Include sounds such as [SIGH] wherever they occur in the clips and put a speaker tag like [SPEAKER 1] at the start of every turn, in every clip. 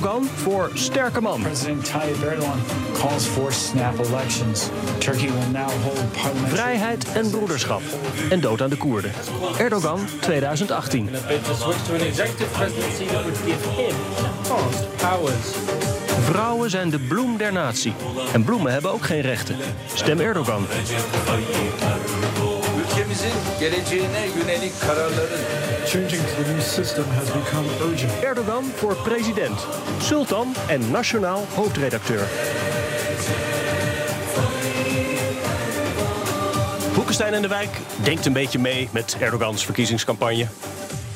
[SPEAKER 1] Erdogan voor sterke man.
[SPEAKER 2] President Tayyip Erdogan calls for snap elections. Turkey will now hold parliamentary
[SPEAKER 1] Vrijheid en broederschap. En dood aan de Koerden. Erdogan 2018.
[SPEAKER 3] bid to switch to an executive presidency that would give him enhanced powers.
[SPEAKER 1] Vrouwen zijn de bloem der natie. En bloemen hebben ook geen rechten. Stem Erdogan.
[SPEAKER 4] Ülkemizin geleceğine yönelik kararların
[SPEAKER 5] Changing to the new system has become urgent.
[SPEAKER 1] Erdogan voor president. Sultan en nationaal hoofdredacteur. Boekenstein en de Wijk denkt een beetje mee met Erdogans verkiezingscampagne.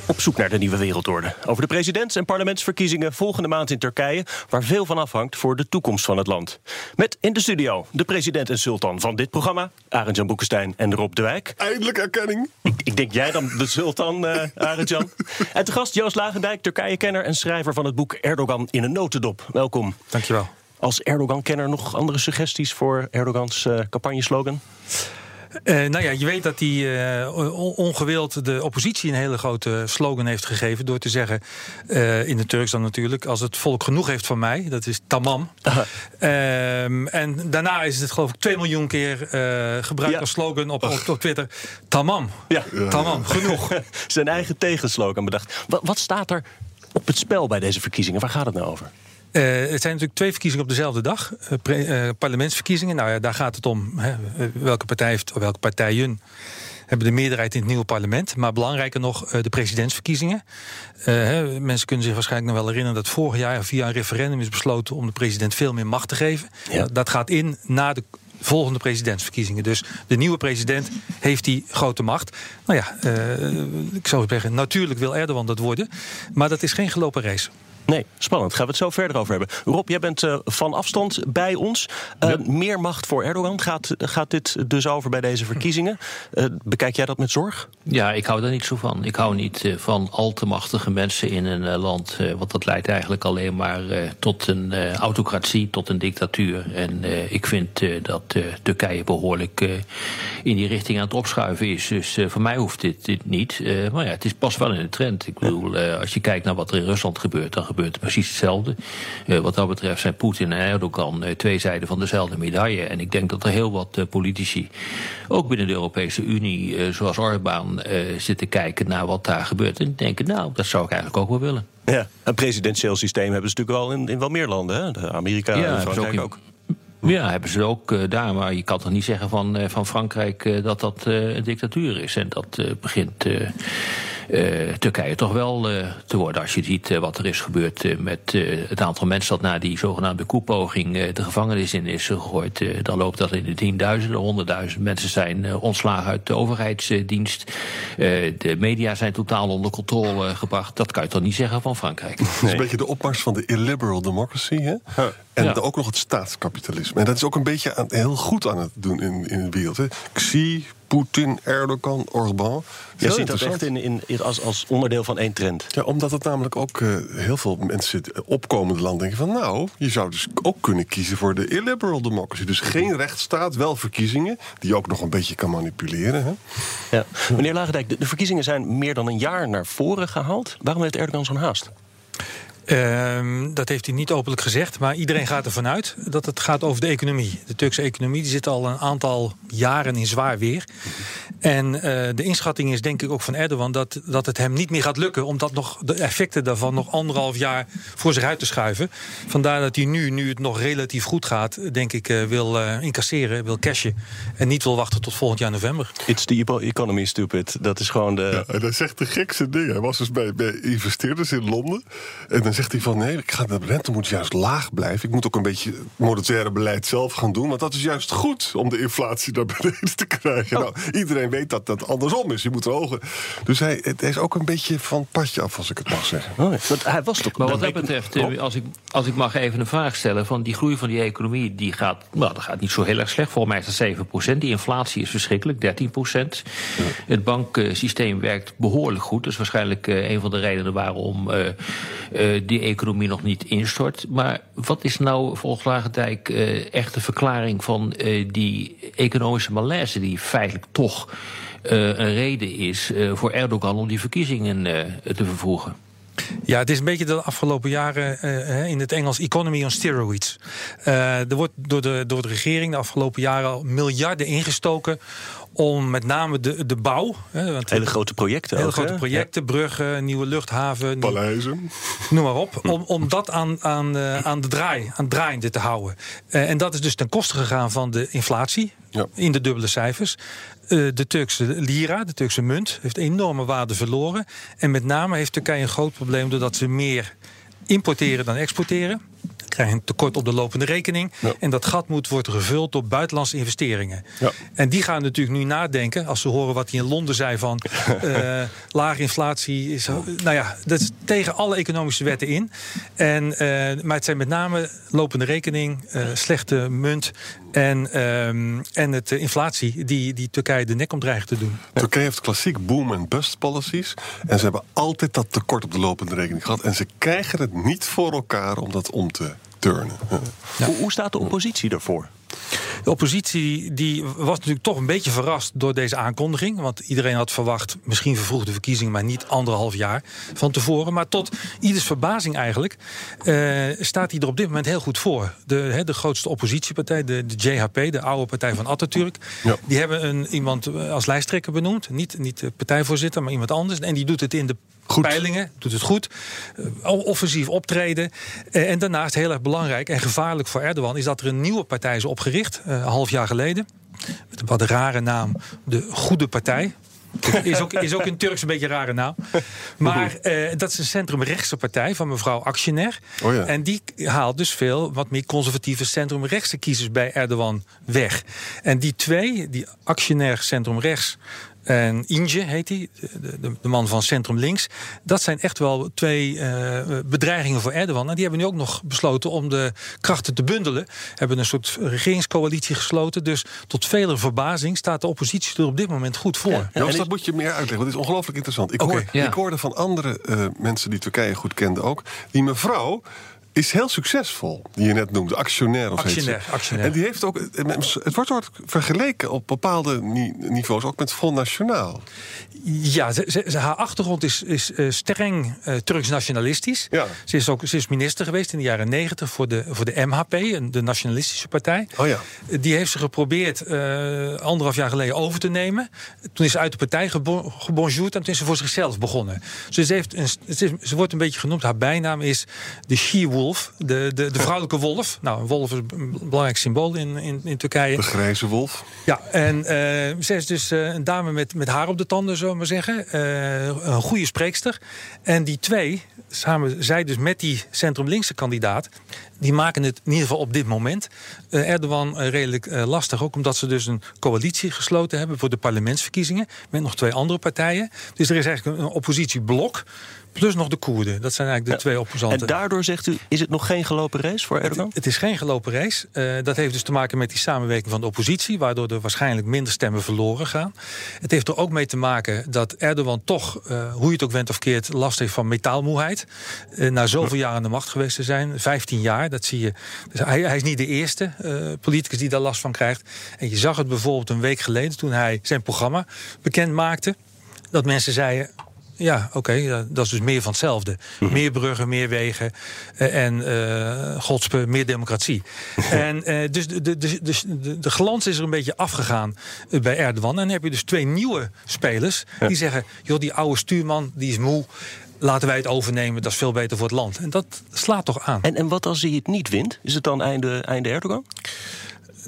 [SPEAKER 1] Op zoek naar de nieuwe wereldorde. Over de presidents- en parlementsverkiezingen volgende maand in Turkije, waar veel van afhangt voor de toekomst van het land. Met in de studio de president en sultan van dit programma, Arend-Jan Boekenstein en Rob de Wijk.
[SPEAKER 6] Eindelijk erkenning.
[SPEAKER 1] Ik, ik denk jij dan de sultan, eh Arend-Jan. [LAUGHS] En te gast Joost Lagendijk, Turkije-kenner en schrijver van het boek Erdogan in een notendop. Welkom.
[SPEAKER 7] Dankjewel.
[SPEAKER 1] Als Erdogan-kenner nog andere suggesties voor Erdogans eh campagneslogan?
[SPEAKER 7] Eh, nou ja, je weet dat hij eh, on- ongewild de oppositie een hele grote slogan heeft gegeven. Door te zeggen, eh, in het Turks dan natuurlijk, als het volk genoeg heeft van mij, dat is tamam. [LAUGHS] Ehm, en daarna is het geloof ik 2 miljoen keer eh, gebruikt
[SPEAKER 1] Ja.
[SPEAKER 7] als slogan op, op, op Twitter. Tamam.
[SPEAKER 1] Ja.
[SPEAKER 7] Tamam, genoeg. [LAUGHS]
[SPEAKER 1] Zijn eigen tegenslogan bedacht. Wat, wat staat er op het spel bij deze verkiezingen? Waar gaat het nou over?
[SPEAKER 7] Eh, het zijn natuurlijk twee verkiezingen op dezelfde dag. Eh, eh, parlementsverkiezingen. Nou ja, daar gaat het om. Hè, welke partij heeft, of welke partijen hebben de meerderheid in het nieuwe parlement. Maar belangrijker nog, de presidentsverkiezingen. Hè, mensen kunnen zich waarschijnlijk nog wel herinneren dat vorig jaar via een referendum is besloten om de president veel meer macht te geven.
[SPEAKER 1] Ja.
[SPEAKER 7] Dat gaat in na de volgende presidentsverkiezingen. Dus de nieuwe president heeft die grote macht. Nou ja, ik zou zeggen, natuurlijk wil Erdogan dat worden. Maar dat is geen gelopen race.
[SPEAKER 1] Nee, spannend. Gaan we het zo verder over hebben. Rob, jij bent eh, van afstand bij ons. Eh, Meer macht voor Erdogan. Gaat, gaat dit dus over bij deze verkiezingen? Eh, bekijk jij dat met zorg?
[SPEAKER 8] Ja, ik hou daar niet zo van. Ik hou niet van al te machtige mensen in een land. want dat leidt eigenlijk alleen maar tot een autocratie, tot een dictatuur. En ik vind dat Turkije behoorlijk eh, in die richting aan het opschuiven is. Dus voor mij hoeft dit, dit niet. Maar ja, het is pas wel in de trend. Ik bedoel, als je kijkt naar wat er in Rusland gebeurt, dan gebeurt er precies hetzelfde. Eh, wat dat betreft zijn Poetin en Erdogan eh, twee zijden van dezelfde medaille. En ik denk dat er heel wat eh, politici, ook binnen de Europese Unie, zoals Orbán, zitten kijken naar wat daar gebeurt. En denken, nou, dat zou ik eigenlijk ook wel willen.
[SPEAKER 1] Ja, een presidentieel systeem hebben ze natuurlijk wel in, in wel meer landen. Hè? De Amerika en
[SPEAKER 8] hebben ze
[SPEAKER 1] Frankrijk
[SPEAKER 8] in-
[SPEAKER 1] ook.
[SPEAKER 8] Ja, hebben ze ook daar. Maar je kan toch niet zeggen van, van Frankrijk dat dat een dictatuur is. En dat begint Turkije toch wel eh, te worden. Als je ziet eh, wat er is gebeurd eh, met eh, het aantal mensen dat na die zogenaamde koepoging eh, de gevangenis in is gegooid. eh, dan loopt dat in de tienduizenden, honderdduizend mensen zijn eh, ontslagen uit de overheidsdienst. Eh, de media zijn totaal onder controle gebracht. Dat kan je toch niet zeggen van Frankrijk.
[SPEAKER 6] Het is een beetje de opmars van de illiberal democracy. Hè? En
[SPEAKER 8] Ja.
[SPEAKER 6] ook nog het staatskapitalisme. En dat is ook een beetje aan, heel goed aan het doen in, in de wereld. Hè? Xi, Poetin, Erdogan, Orbán.
[SPEAKER 1] Je ziet dat echt in, in, als, als onderdeel van één trend.
[SPEAKER 6] Ja, omdat het namelijk ook eh, heel veel mensen het opkomende land denken van... nou, je zou dus ook kunnen kiezen voor de illiberal democracy. Dus geen rechtsstaat, wel verkiezingen... die je ook nog een beetje kan manipuleren. Hè?
[SPEAKER 1] Ja. Meneer Lagendijk, de, de verkiezingen zijn meer dan een jaar naar voren gehaald. Waarom heeft Erdogan zo'n haast?
[SPEAKER 7] Ehm, dat heeft hij niet openlijk gezegd, maar iedereen gaat ervan uit dat het gaat over de economie. De Turkse economie die zit al een aantal jaren in zwaar weer. En eh, de inschatting is denk ik ook van Erdogan dat, dat het hem niet meer gaat lukken om dat nog, de effecten daarvan nog anderhalf jaar voor zich uit te schuiven. Vandaar dat hij nu, nu het nog relatief goed gaat, denk ik, eh, wil eh, incasseren, wil cashen. En niet wil wachten tot volgend jaar november.
[SPEAKER 1] It's the economy, stupid. Dat is gewoon de...
[SPEAKER 6] Ja, en hij zegt de gekste dingen. Hij was dus bij, bij investeerders in Londen. En dan zegt hij van nee, ik ga, de rente moet juist laag blijven. Ik moet ook een beetje monetaire beleid zelf gaan doen. Want dat is juist goed om de inflatie naar beneden te krijgen. Nou, iedereen weet dat dat andersom is. Je moet er hoger. Dus hij, het is ook een beetje van het padje af, als ik het mag zeggen.
[SPEAKER 1] Oh, want hij was toch
[SPEAKER 8] Maar wat
[SPEAKER 1] dat
[SPEAKER 8] betreft, eh, als ik, als ik mag even een vraag stellen... van die groei van die economie, die gaat, nou, dat gaat niet zo heel erg slecht. Volgens mij is dat 7% Die inflatie is verschrikkelijk, 13% Het banksysteem werkt behoorlijk goed. Dat is waarschijnlijk eh, een van de redenen waarom eh, eh, die economie nog niet instort. Maar wat is nou volgens Lagendijk eh, echt de verklaring van eh, die economische malaise... die feitelijk toch eh, een reden is eh, voor Erdogan om die verkiezingen eh, te vervoegen?
[SPEAKER 7] Ja, het is een beetje de afgelopen jaren eh, in het Engels economy on steroids. Eh, er wordt door de, door de regering de afgelopen jaren al miljarden ingestoken om met name de, de bouw. Hè, want
[SPEAKER 1] Hele grote projecten
[SPEAKER 7] hele
[SPEAKER 1] ook,
[SPEAKER 7] grote projecten, bruggen, nieuwe luchthaven, nieuw-
[SPEAKER 6] Paleizen.
[SPEAKER 7] noem maar op. Om, om dat aan, aan, eh, aan de draai, aan het draaiende te houden. Eh, en dat is dus ten koste gegaan van de inflatie.
[SPEAKER 6] Ja.
[SPEAKER 7] In de dubbele cijfers. Eh, de Turkse lira, de Turkse munt, heeft enorme waarde verloren. En met name heeft Turkije een groot probleem doordat ze meer importeren dan exporteren. Krijgen een tekort op de lopende rekening.
[SPEAKER 6] Ja.
[SPEAKER 7] En dat gat moet worden gevuld door buitenlandse investeringen.
[SPEAKER 6] Ja.
[SPEAKER 7] En die gaan natuurlijk nu nadenken, als ze horen wat hij in Londen zei van [LAUGHS] eh lage inflatie is. Nou ja, dat is tegen alle economische wetten in. En, eh, maar het zijn met name lopende rekening, slechte munt en, ehm, en het eh, inflatie die, die Turkije de nek om dreigt te doen.
[SPEAKER 6] Turkije heeft klassiek boom- en bust policies. En ze hebben altijd dat tekort op de lopende rekening gehad. En ze krijgen het niet voor elkaar om dat om te turnen.
[SPEAKER 1] Hoe, hoe staat de oppositie daarvoor?
[SPEAKER 7] De oppositie die was natuurlijk toch een beetje verrast door deze aankondiging. Want iedereen had verwacht, misschien vervroegde verkiezingen, maar niet anderhalf jaar van tevoren. Maar tot ieders verbazing eigenlijk eh, staat hij er op dit moment heel goed voor. De, de grootste oppositiepartij, de, de JHP, de oude partij van Atatürk.
[SPEAKER 6] Ja.
[SPEAKER 7] Die hebben een, iemand als lijsttrekker benoemd. Niet, niet de partijvoorzitter, maar iemand anders. En die doet het in de
[SPEAKER 6] Goed.
[SPEAKER 7] peilingen, doet het goed. Eh, offensief optreden. Eh, en daarnaast heel erg belangrijk en gevaarlijk voor Erdogan... is dat er een nieuwe partij is opgericht, eh, een half jaar geleden. Met een wat rare naam, de Goede Partij. [LAUGHS] Is ook, is ook een Turks een beetje een rare naam. Maar dat is een centrumrechtse partij van mevrouw Akşener.
[SPEAKER 6] Oh ja.
[SPEAKER 7] En die haalt dus veel wat meer conservatieve centrumrechtse kiezers bij Erdogan weg. En die twee, die Akşener centrumrechts en Inge heet hij, de, de, de man van Centrum Links. Dat zijn echt wel twee eh, bedreigingen voor Erdogan. En die hebben nu ook nog besloten om de krachten te bundelen. Hebben een soort regeringscoalitie gesloten. Dus tot vele verbazing staat de oppositie er op dit moment goed voor.
[SPEAKER 1] Ja.
[SPEAKER 6] Joost,
[SPEAKER 1] en
[SPEAKER 6] dat moet je meer uitleggen. Want het is ongelooflijk interessant. Ik, hoor,
[SPEAKER 8] ja.
[SPEAKER 6] ik hoorde van andere eh, mensen die Turkije goed kenden ook. Die mevrouw is heel succesvol, die je net noemde. Actionair of.
[SPEAKER 7] Actionair, actionair.
[SPEAKER 6] En die heeft ook... Het wordt, wordt vergeleken op bepaalde ni- niveaus, ook met Front Nationaal.
[SPEAKER 7] Ja, ze, ze- haar achtergrond is, is eh, streng eh, Turks nationalistisch.
[SPEAKER 6] Ja.
[SPEAKER 7] Ze, is ook, ze is minister geweest in de jaren negentig voor de, voor de MHP, een- de nationalistische partij.
[SPEAKER 6] Oh ja.
[SPEAKER 7] Eh, Die heeft ze geprobeerd anderhalf jaar geleden over te nemen. Toen is ze uit de partij gebo- gebonjourd en toen is ze voor zichzelf begonnen. Dus ze, heeft een, ze wordt een beetje genoemd, haar bijnaam is de she-wolf, de, de, de vrouwelijke wolf. Nou, een wolf is een belangrijk symbool in, in, in Turkije.
[SPEAKER 6] De grijze wolf.
[SPEAKER 7] Ja, en eh, zij is dus eh, een dame met, met haar op de tanden, zullen we maar zeggen. Eh, een goede spreekster. En die twee, samen zij dus met die centrum-linkse kandidaat... die maken het in ieder geval op dit moment eh, Erdogan redelijk lastig. Ook omdat ze dus een coalitie gesloten hebben voor de parlementsverkiezingen... met nog twee andere partijen. Dus er is eigenlijk een oppositieblok... plus nog de Koerden. Dat zijn eigenlijk de twee opposanten.
[SPEAKER 1] En daardoor zegt u, is het nog geen gelopen race voor Erdogan?
[SPEAKER 7] Het, het is geen gelopen race. Eh, dat heeft dus te maken met die samenwerking van de oppositie, waardoor er waarschijnlijk minder stemmen verloren gaan. Het heeft er ook mee te maken dat Erdogan toch, eh, hoe je het ook went of keert, last heeft van metaalmoeheid. Eh, na zoveel jaar aan de macht geweest te zijn, 15 jaar, dat zie je. Dus hij, hij is niet de eerste politicus die daar last van krijgt. En je zag het bijvoorbeeld een week geleden toen hij zijn programma bekend maakte. Dat mensen zeiden, ja, oké, dat is dus meer van hetzelfde. Meer bruggen, meer wegen eh, en eh godspe, meer democratie. [LAUGHS] en eh, dus de, de, de, de, de glans is er een beetje afgegaan bij Erdogan. En dan heb je dus twee nieuwe spelers die zeggen... joh, die oude stuurman, die is moe, laten wij het overnemen. Dat is veel beter voor het land. En dat slaat toch aan.
[SPEAKER 1] En, en wat als hij het niet wint? Is het dan einde, einde Erdogan?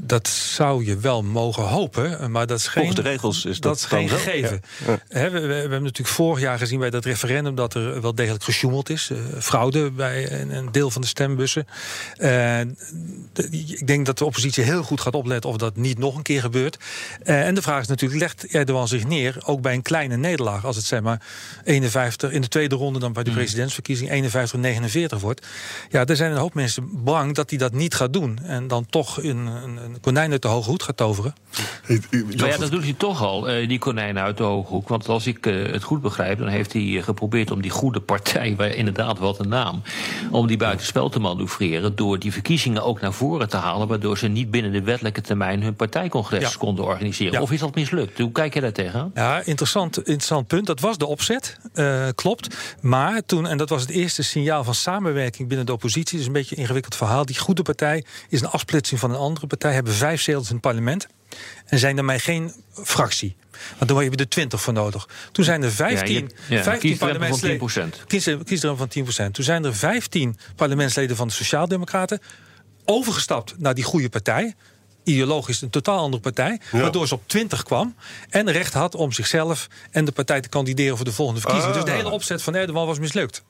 [SPEAKER 7] Dat zou je wel mogen hopen, maar dat is geen.
[SPEAKER 1] Volgens de regels is dat
[SPEAKER 7] is geen gegeven.
[SPEAKER 1] Ja.
[SPEAKER 7] We, we- we hebben natuurlijk vorig jaar gezien bij dat referendum dat er wel degelijk gesjoemeld is. eh, fraude bij een, een deel van de stembussen. Eh, de- ik denk dat de oppositie heel goed gaat opletten of dat niet nog een keer gebeurt. Eh, en de vraag is natuurlijk, legt Erdogan zich neer ook bij een kleine nederlaag? Als het zeg maar 51 in de tweede ronde dan bij de presidentsverkiezing 51 49 wordt. Ja, er zijn een hoop mensen bang dat hij dat niet gaat doen. En dan toch een, een, een konijn uit de hoge hoed gaat toveren.
[SPEAKER 8] Maar ja, dat doet hij toch al, eh, die konijnen uit de hooghoek. Want als ik eh, het goed begrijp, dan heeft hij eh, geprobeerd om die goede partij, waar inderdaad wat een naam, om die buitenspel te manoeuvreren. door die verkiezingen ook naar voren te halen. waardoor ze niet binnen de wettelijke termijn hun partijcongres
[SPEAKER 7] Ja.
[SPEAKER 8] konden organiseren.
[SPEAKER 7] Ja.
[SPEAKER 8] Of is dat mislukt? Hoe kijk je daar tegenaan?
[SPEAKER 7] Ja, interessant, interessant punt. Dat was de opzet, eh, klopt. Maar toen, en dat was het eerste signaal van samenwerking binnen de oppositie... dus een beetje een ingewikkeld verhaal. Die goede partij is een afsplitsing van een andere partij... hebben vijf zetels in het parlement en zijn daarmee geen fractie. Want dan heb je er 20 voor nodig. Toen zijn er 15,
[SPEAKER 8] Ja, je hebt- ja,
[SPEAKER 7] 15
[SPEAKER 8] kiesdrempel van
[SPEAKER 7] parlementsleden.
[SPEAKER 8] 10%.
[SPEAKER 7] Kies, kiesdrempel van 10%. Toen zijn er 15 parlementsleden van de Sociaaldemocraten overgestapt naar die goede partij. Ideologisch een totaal andere partij.
[SPEAKER 6] Ja.
[SPEAKER 7] Waardoor ze op 20 kwam. En recht had om zichzelf en de partij te kandideren voor de volgende verkiezingen.
[SPEAKER 6] Ah.
[SPEAKER 7] Dus de hele opzet van Erdogan was mislukt.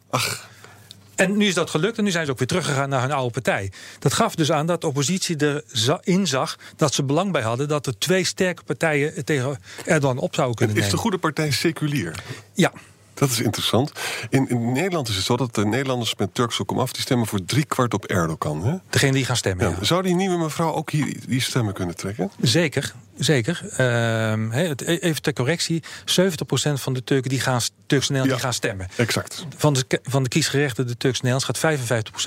[SPEAKER 7] En nu is dat gelukt en nu zijn ze ook weer teruggegaan naar hun oude partij. Dat gaf dus aan dat de oppositie erin zag dat ze belang bij hadden dat er twee sterke partijen tegen Erdogan op zouden kunnen
[SPEAKER 6] Is de goede partij seculier?
[SPEAKER 7] Ja,
[SPEAKER 6] Dat is interessant. In, in Nederland is het zo dat de Nederlanders met Turkse komaf... die stemmen voor drie kwart op Erdogan. Hè?
[SPEAKER 7] degene die gaan stemmen.
[SPEAKER 6] Ja.
[SPEAKER 7] ja.
[SPEAKER 6] Zou die nieuwe mevrouw ook hier die stemmen kunnen trekken?
[SPEAKER 7] Zeker, zeker. Ehm, he, het- even ter correctie: 70% van de Turken die gaan Turks die gaan stemmen.
[SPEAKER 6] Exact.
[SPEAKER 7] Van de, van de kiesgerechten, de Turks Nederlands, gaat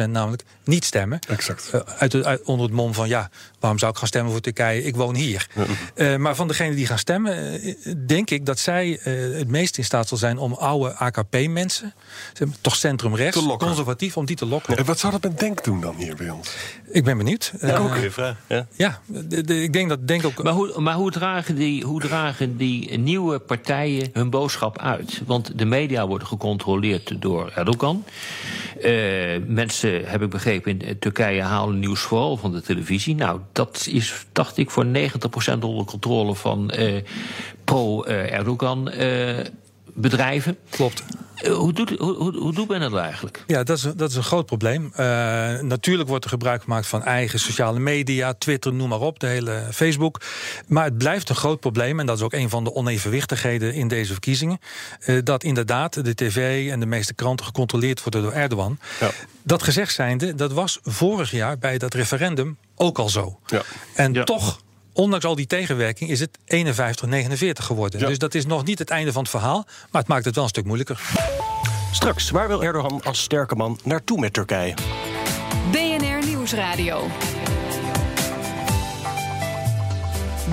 [SPEAKER 7] 55% namelijk niet stemmen.
[SPEAKER 6] Exact.
[SPEAKER 7] Eh, uit, de- uit- onder het mom van ja, waarom zou ik gaan stemmen voor Turkije? Ik woon hier. Eh, maar van degenen die gaan stemmen, eh, denk ik dat zij het meest in staat zal zijn om oude AKP-mensen, toch centrum-rechts,
[SPEAKER 6] lokken.
[SPEAKER 7] conservatief, om die te lokken.
[SPEAKER 6] En wat zou dat met Denk doen dan hier bij ons?
[SPEAKER 7] Ik ben benieuwd. Eh,
[SPEAKER 1] Ook weer vraag. Ja.
[SPEAKER 7] ja, de- de- ik denk dat denk ook.
[SPEAKER 8] Maar hoe, maar hoe, dragen die, hoe dragen die nieuwe partijen hun boodschap uit? Want de media worden gecontroleerd door Erdogan. Eh, mensen, heb ik begrepen, in Turkije halen nieuws vooral van de televisie. Nou, dat is, dacht ik, voor 90% onder controle van eh, pro-Erdogan eh, bedrijven.
[SPEAKER 7] Klopt.
[SPEAKER 8] Eh, hoe, doet, hoe, hoe, hoe doet men dat eigenlijk?
[SPEAKER 7] Ja, dat is, dat is een groot probleem. Eh, natuurlijk wordt er gebruik gemaakt van eigen sociale media, Twitter, noem maar op, de hele Facebook. Maar het blijft een groot probleem, en dat is ook een van de onevenwichtigheden in deze verkiezingen. eh, dat inderdaad de tv en de meeste kranten gecontroleerd worden door Erdogan.
[SPEAKER 6] Ja.
[SPEAKER 7] Dat gezegd zijnde, dat was vorig jaar bij dat referendum ook al zo.
[SPEAKER 6] Ja.
[SPEAKER 7] En
[SPEAKER 1] Ja.
[SPEAKER 7] toch. Ondanks al die tegenwerking is het 51-49 geworden.
[SPEAKER 6] Ja.
[SPEAKER 7] Dus dat is nog niet het einde van het verhaal. Maar het maakt het wel een stuk moeilijker.
[SPEAKER 1] Straks, waar wil Erdogan als sterke man naartoe met Turkije?
[SPEAKER 9] BNR Nieuwsradio.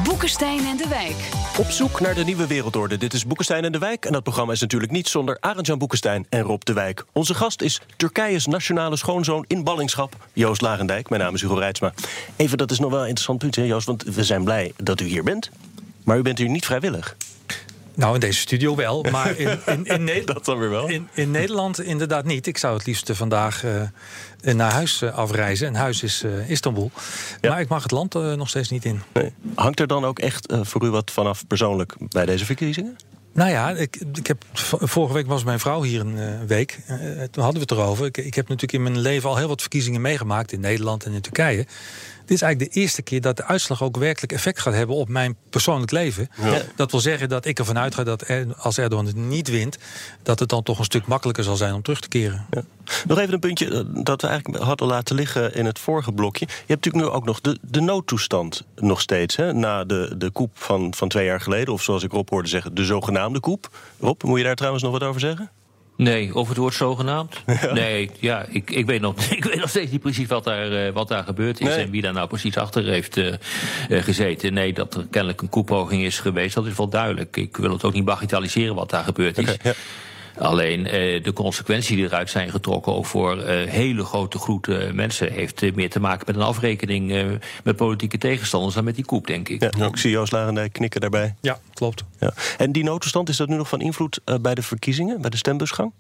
[SPEAKER 9] Boekenstein en de Wijk.
[SPEAKER 1] Op zoek naar de nieuwe wereldorde. Dit is Boekenstein en de Wijk. En dat programma is natuurlijk niet zonder Arend-Jan Boekenstein en Rob de Wijk. Onze gast is Turkije's nationale schoonzoon in ballingschap, Joost Lagendijk. Mijn naam is Hugo Reitsma. Even, dat is nog wel een interessant punt, hè, Joost. Want we zijn blij dat u hier bent. Maar u bent hier niet vrijwillig.
[SPEAKER 7] Nou, in deze studio wel, maar in, in, in, [LAUGHS]
[SPEAKER 1] Dat dan weer wel.
[SPEAKER 7] in, in Nederland inderdaad niet. Ik zou het liefst eh, vandaag eh, naar huis eh, afreizen. En huis is Istanbul.
[SPEAKER 1] Ja.
[SPEAKER 7] Maar ik mag het land nog steeds niet in.
[SPEAKER 1] Nee. Hangt er dan ook echt voor u wat vanaf persoonlijk bij deze verkiezingen?
[SPEAKER 7] Nou ja, ik, ik heb, vorige week was mijn vrouw hier een week. Toen hadden we het erover. Ik, ik heb natuurlijk in mijn leven al heel wat verkiezingen meegemaakt in Nederland en in Turkije. Dit is eigenlijk de eerste keer dat de uitslag ook werkelijk effect gaat hebben op mijn persoonlijk leven. Dat wil zeggen dat ik ervan uitga dat er, als Erdogan het niet wint, dat het dan toch een stuk makkelijker zal zijn om terug te keren.
[SPEAKER 1] Ja. Nog even een puntje eh, dat we eigenlijk hadden laten liggen in het vorige blokje. Je hebt natuurlijk nu ook nog de, de noodtoestand nog steeds. Hè? Na de, de koep van, van twee jaar geleden. Of zoals ik Rob hoorde zeggen, de zogenaamde koep. Rob, moet je daar trouwens nog wat over zeggen?
[SPEAKER 8] Nee, of het wordt zogenaamd? [LAUGHS] Nee, ja, ik, ik, weet nog, [LAUGHS] ik weet nog steeds niet precies wat daar, eh, wat daar gebeurd is
[SPEAKER 1] Nee.
[SPEAKER 8] en wie daar nou precies achter heeft eh, eh, gezeten. Nee, dat er kennelijk een koepoging is geweest, dat is wel duidelijk. Ik wil het ook niet bagatelliseren wat daar gebeurd is.
[SPEAKER 1] Ja.
[SPEAKER 8] Alleen eh, de consequenties die eruit zijn getrokken, ook voor eh, hele grote groepen mensen, heeft eh, meer te maken met een afrekening eh, met politieke tegenstanders dan met die koep, denk ik.
[SPEAKER 1] Ja, ik zie Joost Lagendijk knikken daarbij.
[SPEAKER 7] Ja, klopt.
[SPEAKER 1] Ja. En die noodtoestand, is dat nu nog van invloed eh, bij de verkiezingen, bij de stembusgang?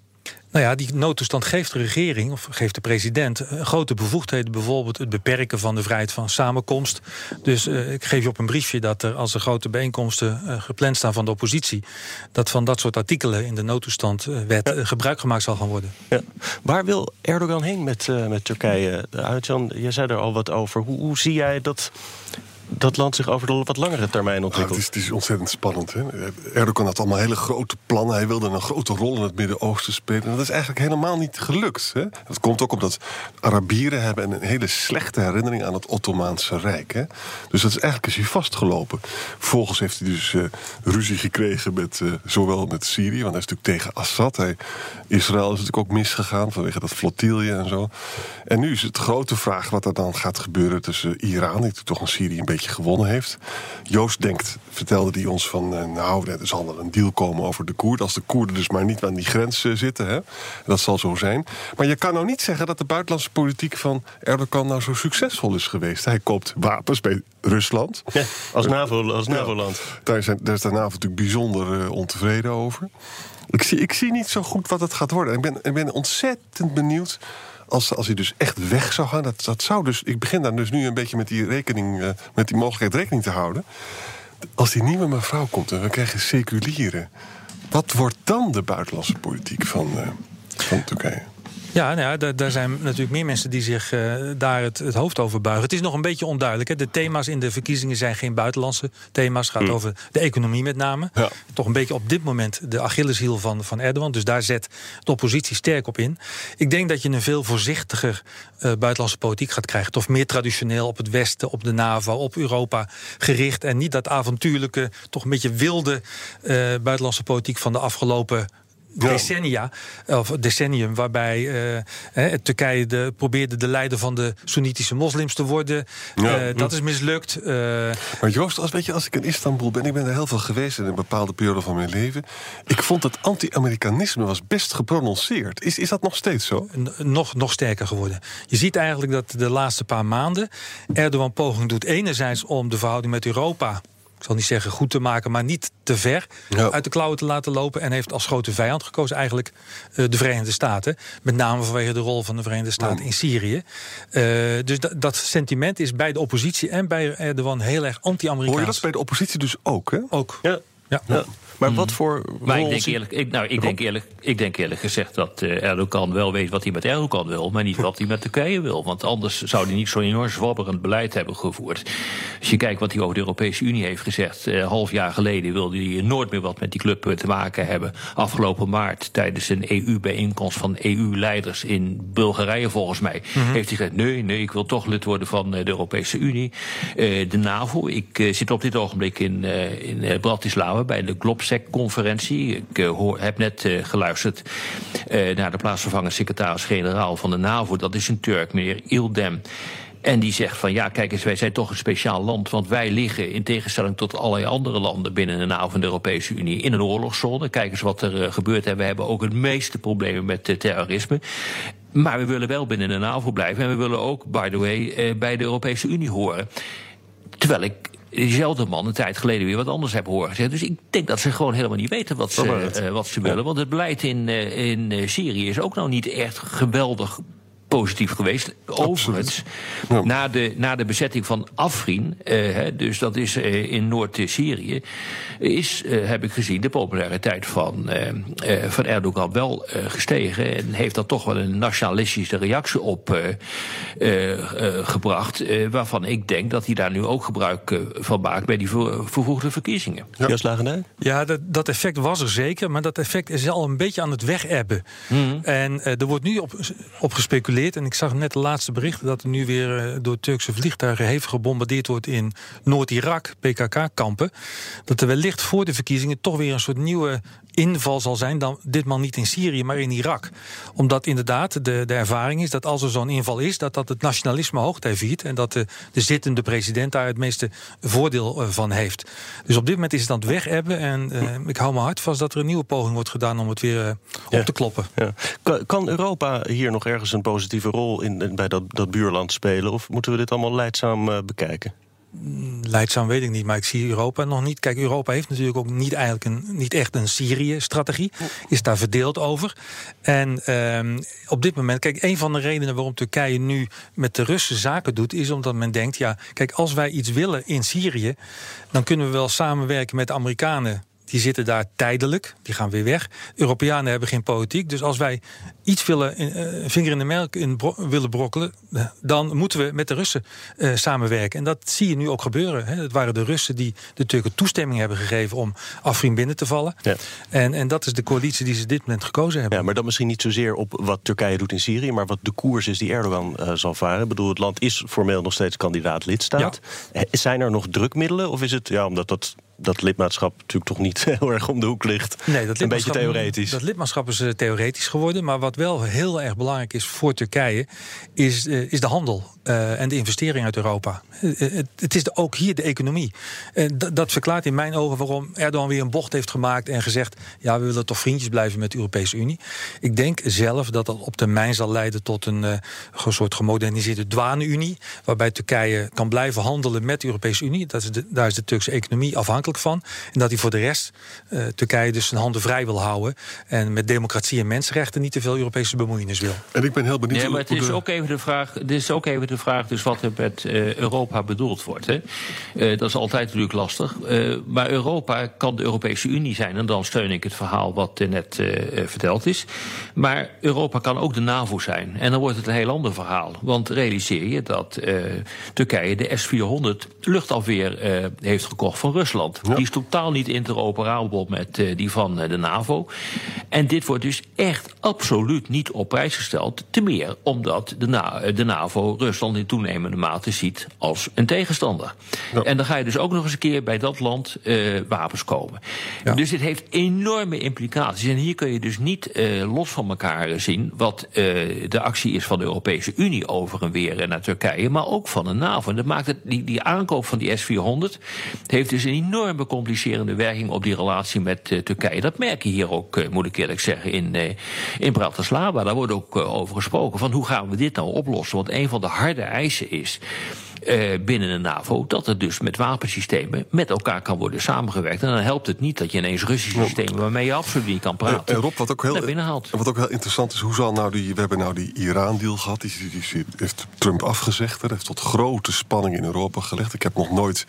[SPEAKER 7] Nou ja, die noodtoestand geeft de regering of geeft de president eh, grote bevoegdheden. Bijvoorbeeld het beperken van de vrijheid van samenkomst. Dus uh, ik geef je op een briefje dat er als er grote bijeenkomsten uh, gepland staan van de oppositie. dat van dat soort artikelen in de noodtoestandwet ja. gebruik gemaakt zal gaan worden.
[SPEAKER 1] Ja. Waar wil Erdogan heen met, met Turkije? Jan, jij zei er al wat over. Hoe, hoe zie jij dat dat land zich over de wat langere termijn ontwikkelt.
[SPEAKER 6] Ja, het, is, het, is, ontzettend spannend. Hè? Erdogan had allemaal hele grote plannen. Hij wilde een grote rol in het Midden-Oosten spelen. En dat is eigenlijk helemaal niet gelukt. Hè? Dat komt ook omdat Arabieren hebben een hele slechte herinnering aan het Ottomaanse Rijk. Hè? Dus dat is eigenlijk is hij vastgelopen. Vervolgens heeft hij dus uh, ruzie gekregen met uh, zowel met Syrië, want hij is natuurlijk tegen Assad. Hij, Israël is natuurlijk ook misgegaan vanwege dat flotille en zo. En nu is het grote vraag wat er dan gaat gebeuren tussen Iran, die toch een Syrië een beetje gewonnen heeft. Joost denkt, vertelde hij ons van... Uh, nou, er zal wel een deal komen over de Koerden... als de Koerden dus maar niet aan die grens uh, zitten. Hè? Dat zal zo zijn. Maar je kan nou niet zeggen dat de buitenlandse politiek van Erdogan... nou zo succesvol is geweest. Hij koopt wapens bij Rusland.
[SPEAKER 1] Ja, als NAVO-land. Als NAVO.
[SPEAKER 6] Ja, daar, zijn, daar is de NAVO natuurlijk bijzonder ontevreden over. Ik zie, ik zie niet zo goed wat het gaat worden. Ik ben, ik ben ontzettend benieuwd als, als hij dus echt weg zou gaan, dat, dat zou dus. Ik begin daar dus nu een beetje met die rekening, uh, met die mogelijkheid rekening te houden. Als die nieuwe mevrouw komt en we krijgen seculieren, wat wordt dan de buitenlandse politiek van, uh, van Turkije?
[SPEAKER 7] Ja, nou ja daar, daar, zijn natuurlijk meer mensen die zich uh, daar het, het, hoofd over buigen. Het is nog een beetje onduidelijk. Hè. De thema's in de verkiezingen zijn geen buitenlandse thema's. Het gaat mm. over de economie met name. Ja. Toch een beetje op dit moment de Achilleshiel van, van Erdogan. Dus daar zet de oppositie sterk op in. Ik denk dat je een veel voorzichtiger uh, buitenlandse politiek gaat krijgen. Of meer traditioneel op het Westen, op de NAVO, op Europa gericht. En niet dat avontuurlijke, toch een beetje wilde uh, buitenlandse politiek van de afgelopen decennia, of decennium, waarbij uh, Turkije de, probeerde de leider van de Soenitische moslims te worden. Ja. Uh, dat is mislukt. Uh,
[SPEAKER 6] maar Joost, als, weet je, als ik in Istanbul ben, ik ben er heel veel geweest in een bepaalde periode van mijn leven. Ik vond het anti-Amerikanisme was best geprononceerd. Is, is dat nog steeds zo?
[SPEAKER 7] nog, nog sterker geworden. Je ziet eigenlijk dat de laatste paar maanden Erdogan poging doet enerzijds om de verhouding met Europa zal niet zeggen goed te maken, maar niet te ver ja. uit de klauwen te laten lopen. En heeft als grote vijand gekozen eigenlijk uh, de Verenigde Staten. Met name vanwege de rol van de Verenigde Staten ja. in Syrië. Uh, dus dat, dat sentiment is bij de oppositie en bij Erdogan heel erg anti-Amerikaans.
[SPEAKER 6] Hoor je dat bij de oppositie dus ook, hè?
[SPEAKER 7] Ook.
[SPEAKER 1] Ja. Ja. ja. Maar wat voor.
[SPEAKER 8] Maar ik denk eerlijk, ik, nou, ik denk eerlijk, ik denk eerlijk gezegd dat uh, Erdogan wel weet wat hij met Erdogan wil, maar niet wat hij met Turkije wil. Want anders zou hij niet zo'n enorm zwabberend beleid hebben gevoerd. Als je kijkt wat hij over de Europese Unie heeft gezegd, uh, half jaar geleden wilde hij nooit meer wat met die club te maken hebben. Afgelopen maart, tijdens een EU-bijeenkomst van EU-leiders in Bulgarije, volgens mij, mm -hmm. heeft hij gezegd: nee, nee, ik wil toch lid worden van de Europese Unie. De NAVO. Ik zit op dit ogenblik in, in Bratislava bij de Globsec-conferentie. Ik uh, hoor, heb net uh, geluisterd uh, naar de plaatsvervangend secretaris-generaal van de NAVO. Dat is een Turk, meneer Ildem. En die zegt van ja, kijk eens, wij zijn toch een speciaal land. Want wij liggen in tegenstelling tot allerlei andere landen binnen de NAVO en de Europese Unie in een oorlogszone. Kijk eens wat er gebeurt. En we hebben ook het meeste problemen met terrorisme. Maar we willen wel binnen de NAVO blijven. En we willen ook, by the way, bij de Europese Unie horen. Terwijl ik diezelfde man een tijd geleden weer wat anders heb horen zeggen. Dus ik denk dat ze gewoon helemaal niet weten wat ze, uh, wat ze willen. Want het beleid in, uh, in Syrië is ook nou niet echt geweldig positief geweest. Overigens, ja. na, de, na de bezetting van Afrin, uh, dus dat is uh, in Noord-Syrië, is, uh, heb ik gezien, de populariteit van, van Erdogan wel gestegen. En heeft daar toch wel een nationalistische reactie op gebracht. waarvan ik denk dat hij daar nu ook gebruik van maakt bij die ver, vervoegde verkiezingen.
[SPEAKER 1] Ja,
[SPEAKER 7] ja dat, dat, effect was er zeker, maar dat effect is al een beetje aan het wegebben. Mm -hmm. En er wordt nu op, op gespeculeerd. En ik zag net de laatste berichten dat er nu weer door Turkse vliegtuigen hevig gebombardeerd wordt in Noord-Irak, PKK-kampen. Dat er wellicht voor de verkiezingen toch weer een soort nieuwe inval zal zijn, dan ditmaal niet in Syrië, maar in Irak. Omdat inderdaad de, de ervaring is dat als er zo'n inval is, dat dat het nationalisme hoogtij viert en dat de, de zittende president daar het meeste voordeel uh, van heeft. Dus op dit moment is het aan het wegebben en uh, ik hou me hard vast dat er een nieuwe poging wordt gedaan om het weer uh,
[SPEAKER 1] ja.
[SPEAKER 7] op te kloppen.
[SPEAKER 1] Ja. Kan, Europa hier nog ergens een positieve rol in, in bij dat, dat buurland spelen of moeten we dit allemaal leidzaam bekijken?
[SPEAKER 7] leidzaam weet ik niet, maar ik zie Europa nog niet. Kijk, Europa heeft natuurlijk ook niet, eigenlijk een, niet echt een Syrië-strategie. Is daar verdeeld over. En ehm, op dit moment, kijk, een van de redenen waarom Turkije nu met de Russen zaken doet, is omdat men denkt: ja, kijk, als wij iets willen in Syrië, dan kunnen we wel samenwerken met de Amerikanen die zitten daar tijdelijk, die gaan weer weg. Europeanen hebben geen politiek. Dus als wij iets willen, uh, vinger in de melk in willen brokkelen, dan moeten we met de Russen uh, samenwerken. En dat zie je nu ook gebeuren. Hè. Het waren de Russen die de Turken toestemming hebben gegeven om Afrin binnen te vallen. Ja. En, en dat is de coalitie die ze dit moment gekozen hebben.
[SPEAKER 1] Ja, maar dan misschien niet zozeer op wat Turkije doet in Syrië, maar wat de koers is die Erdogan zal varen. Ik bedoel, het land is formeel nog steeds kandidaat lidstaat. Ja. Zijn er nog drukmiddelen? Of is het, ja, omdat dat dat lidmaatschap natuurlijk toch niet [LAUGHS] heel erg om de hoek ligt.
[SPEAKER 7] Nee, dat
[SPEAKER 1] een beetje theoretisch.
[SPEAKER 7] Dat lidmaatschap is uh, theoretisch geworden. Maar wat wel heel erg belangrijk is voor Turkije, is, uh, is de handel uh, en de investering uit Europa. Het, het, is de, ook hier de economie. dat verklaart in mijn ogen waarom Erdogan weer een bocht heeft gemaakt en gezegd: ja, we willen toch vriendjes blijven met de Europese Unie. Ik denk zelf dat dat op termijn zal leiden tot een soort gemoderniseerde douane-Unie, waarbij Turkije kan blijven handelen met de Europese Unie. Dat is de, daar is de Turkse economie afhankelijk van. En dat hij voor de rest uh, Turkije dus zijn handen vrij wil houden. En met democratie en mensenrechten niet te veel Europese bemoeienis wil.
[SPEAKER 6] En ik ben heel benieuwd.
[SPEAKER 8] Nee, maar het is, ook even de vraag, het is ook even de vraag dus wat er met uh, Europa bedoeld wordt. Hè. Uh, dat is altijd natuurlijk lastig. maar Europa kan de Europese Unie zijn. En dan steun ik het verhaal wat net verteld is. Maar Europa kan ook de NAVO zijn. En dan wordt het een heel ander verhaal. Want realiseer je dat Turkije de S-400 luchtafweer heeft gekocht van Rusland. Ja. Die is totaal niet interoperabel met uh, die van uh, de NAVO. En dit wordt dus echt absoluut niet op prijs gesteld. Te meer omdat de, Na de NAVO Rusland in toenemende mate ziet als een tegenstander. Ja. En dan ga je dus ook nog eens een keer bij dat land wapens komen. Ja. Dus dit heeft enorme implicaties. En hier kun je dus niet los van elkaar zien wat de actie is van de Europese Unie over en weer naar Turkije, maar ook van de NAVO. En dat maakt het, die, die aankoop van die S-400 heeft dus een enorm enorme complicerende werking op die relatie met uh, Turkije. Dat merk je hier ook, uh, moet ik eerlijk zeggen, in, uh, in Bratislava. Daar wordt ook over gesproken van hoe gaan we dit nou oplossen. Want een van de harde eisen is uh, binnen de NAVO dat er dus met wapensystemen met elkaar kan worden samengewerkt. En dan helpt het niet dat je ineens Russische systemen waarmee je absoluut niet kan praten.
[SPEAKER 6] En Rob, wat ook heel, wat ook heel interessant is, hoe zal nou die, we hebben nou die Iran-deal gehad, die, die, die, heeft Trump afgezegd. Dat heeft tot grote spanning in Europa gelegd. Ik heb nog nooit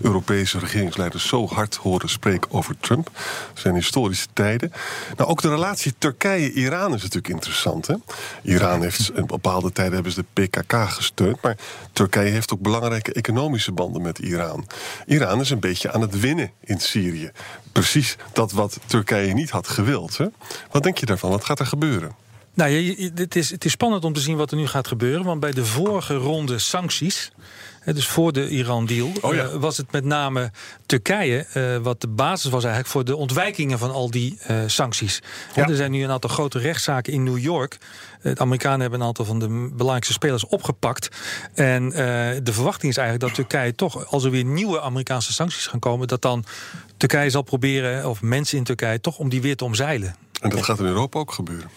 [SPEAKER 6] Europese regeringsleiders zo hard horen spreken over Trump. Dat zijn historische tijden. Nou, ook de relatie Turkije-Iran is natuurlijk interessant. Hè? Iran heeft in bepaalde tijden hebben ze de PKK gesteund, maar Turkije heeft ook belangrijke economische banden met Iran. Iran is een beetje aan het winnen in Syrië. Precies dat wat Turkije niet had gewild. Hè? Wat denk je daarvan? Wat gaat er gebeuren?
[SPEAKER 7] Nou, het, is, het is spannend om te zien wat er nu gaat gebeuren. Want bij de vorige ronde sancties dus voor de Iran-deal
[SPEAKER 6] oh ja.
[SPEAKER 7] uh, was het met name Turkije uh, wat de basis was eigenlijk voor de ontwijkingen van al die uh, sancties. Ja. Er zijn nu een aantal grote rechtszaken in New York. De Amerikanen hebben een aantal van de belangrijkste spelers opgepakt. En de verwachting is eigenlijk dat Turkije toch, als er weer nieuwe Amerikaanse sancties gaan komen, dat dan Turkije zal proberen, of mensen in Turkije, toch om die weer te omzeilen.
[SPEAKER 6] En dat gaat in Europa ook gebeuren.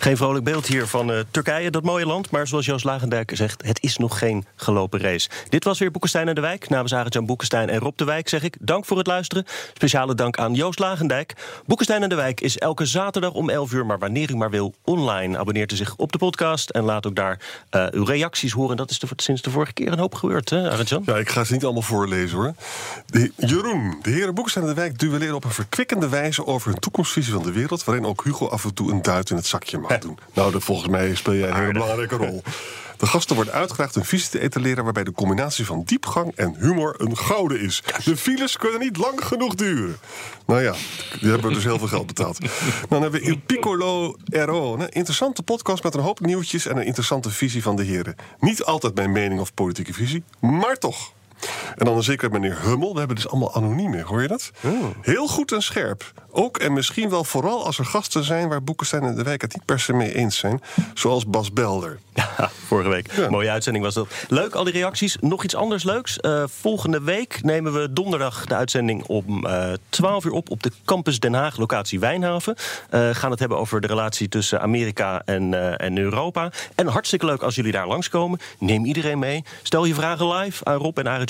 [SPEAKER 1] Geen vrolijk beeld hier van uh, Turkije, dat mooie land. Maar zoals Joost Lagendijk zegt, het is nog geen gelopen race. Dit was weer Boekenstein en de Wijk. Namens Arend-Jan Boekenstein en Rob de Wijk zeg ik dank voor het luisteren. Speciale dank aan Joost Lagendijk. Boekenstein en de Wijk is elke zaterdag om 11 uur, maar wanneer u maar wil, online. Abonneert u zich op de podcast en laat ook daar uh, uw reacties horen. Dat is sinds de vorige keer een hoop gebeurd, hè, Arend-Jan?
[SPEAKER 6] Ja, ik ga ze niet allemaal voorlezen hoor. De, Jeroen, de heren Boekenstein en de Wijk duelleren op een verkwikkende wijze over hun toekomstvisie van de wereld, waarin ook Hugo af en toe een duit in het zakje mag doen. Nou, volgens mij speel jij een hele belangrijke rol. De gasten worden uitgedaagd een visie te etaleren waarbij de combinatie van diepgang en humor een gouden is. De files kunnen niet lang genoeg duren. Nou ja, die hebben dus heel veel geld betaald. [LAUGHS] Dan hebben we Il Piccolo RO. Een interessante podcast met een hoop nieuwtjes en een interessante visie van de heren. Niet altijd mijn mening of politieke visie, maar toch. En dan zeker meneer Hummel. We hebben dus allemaal anoniem, hoor je dat? Oh. Heel goed en scherp. Ook en misschien wel vooral als er gasten zijn waar Boekenstein en de Wijk het niet per se mee eens zijn. Zoals Bas Belder. [LAUGHS]
[SPEAKER 1] Ja, vorige week. Ja. Mooie uitzending was dat. Leuk, al die reacties. Nog iets anders leuks. Uh, volgende week nemen we donderdag de uitzending om uh, 12 uur op op de Campus Den Haag, locatie Wijnhaven. Uh, gaan het hebben over de relatie tussen Amerika en, en Europa. En hartstikke leuk als jullie daar langskomen. Neem iedereen mee. Stel je vragen live aan Rob en Arend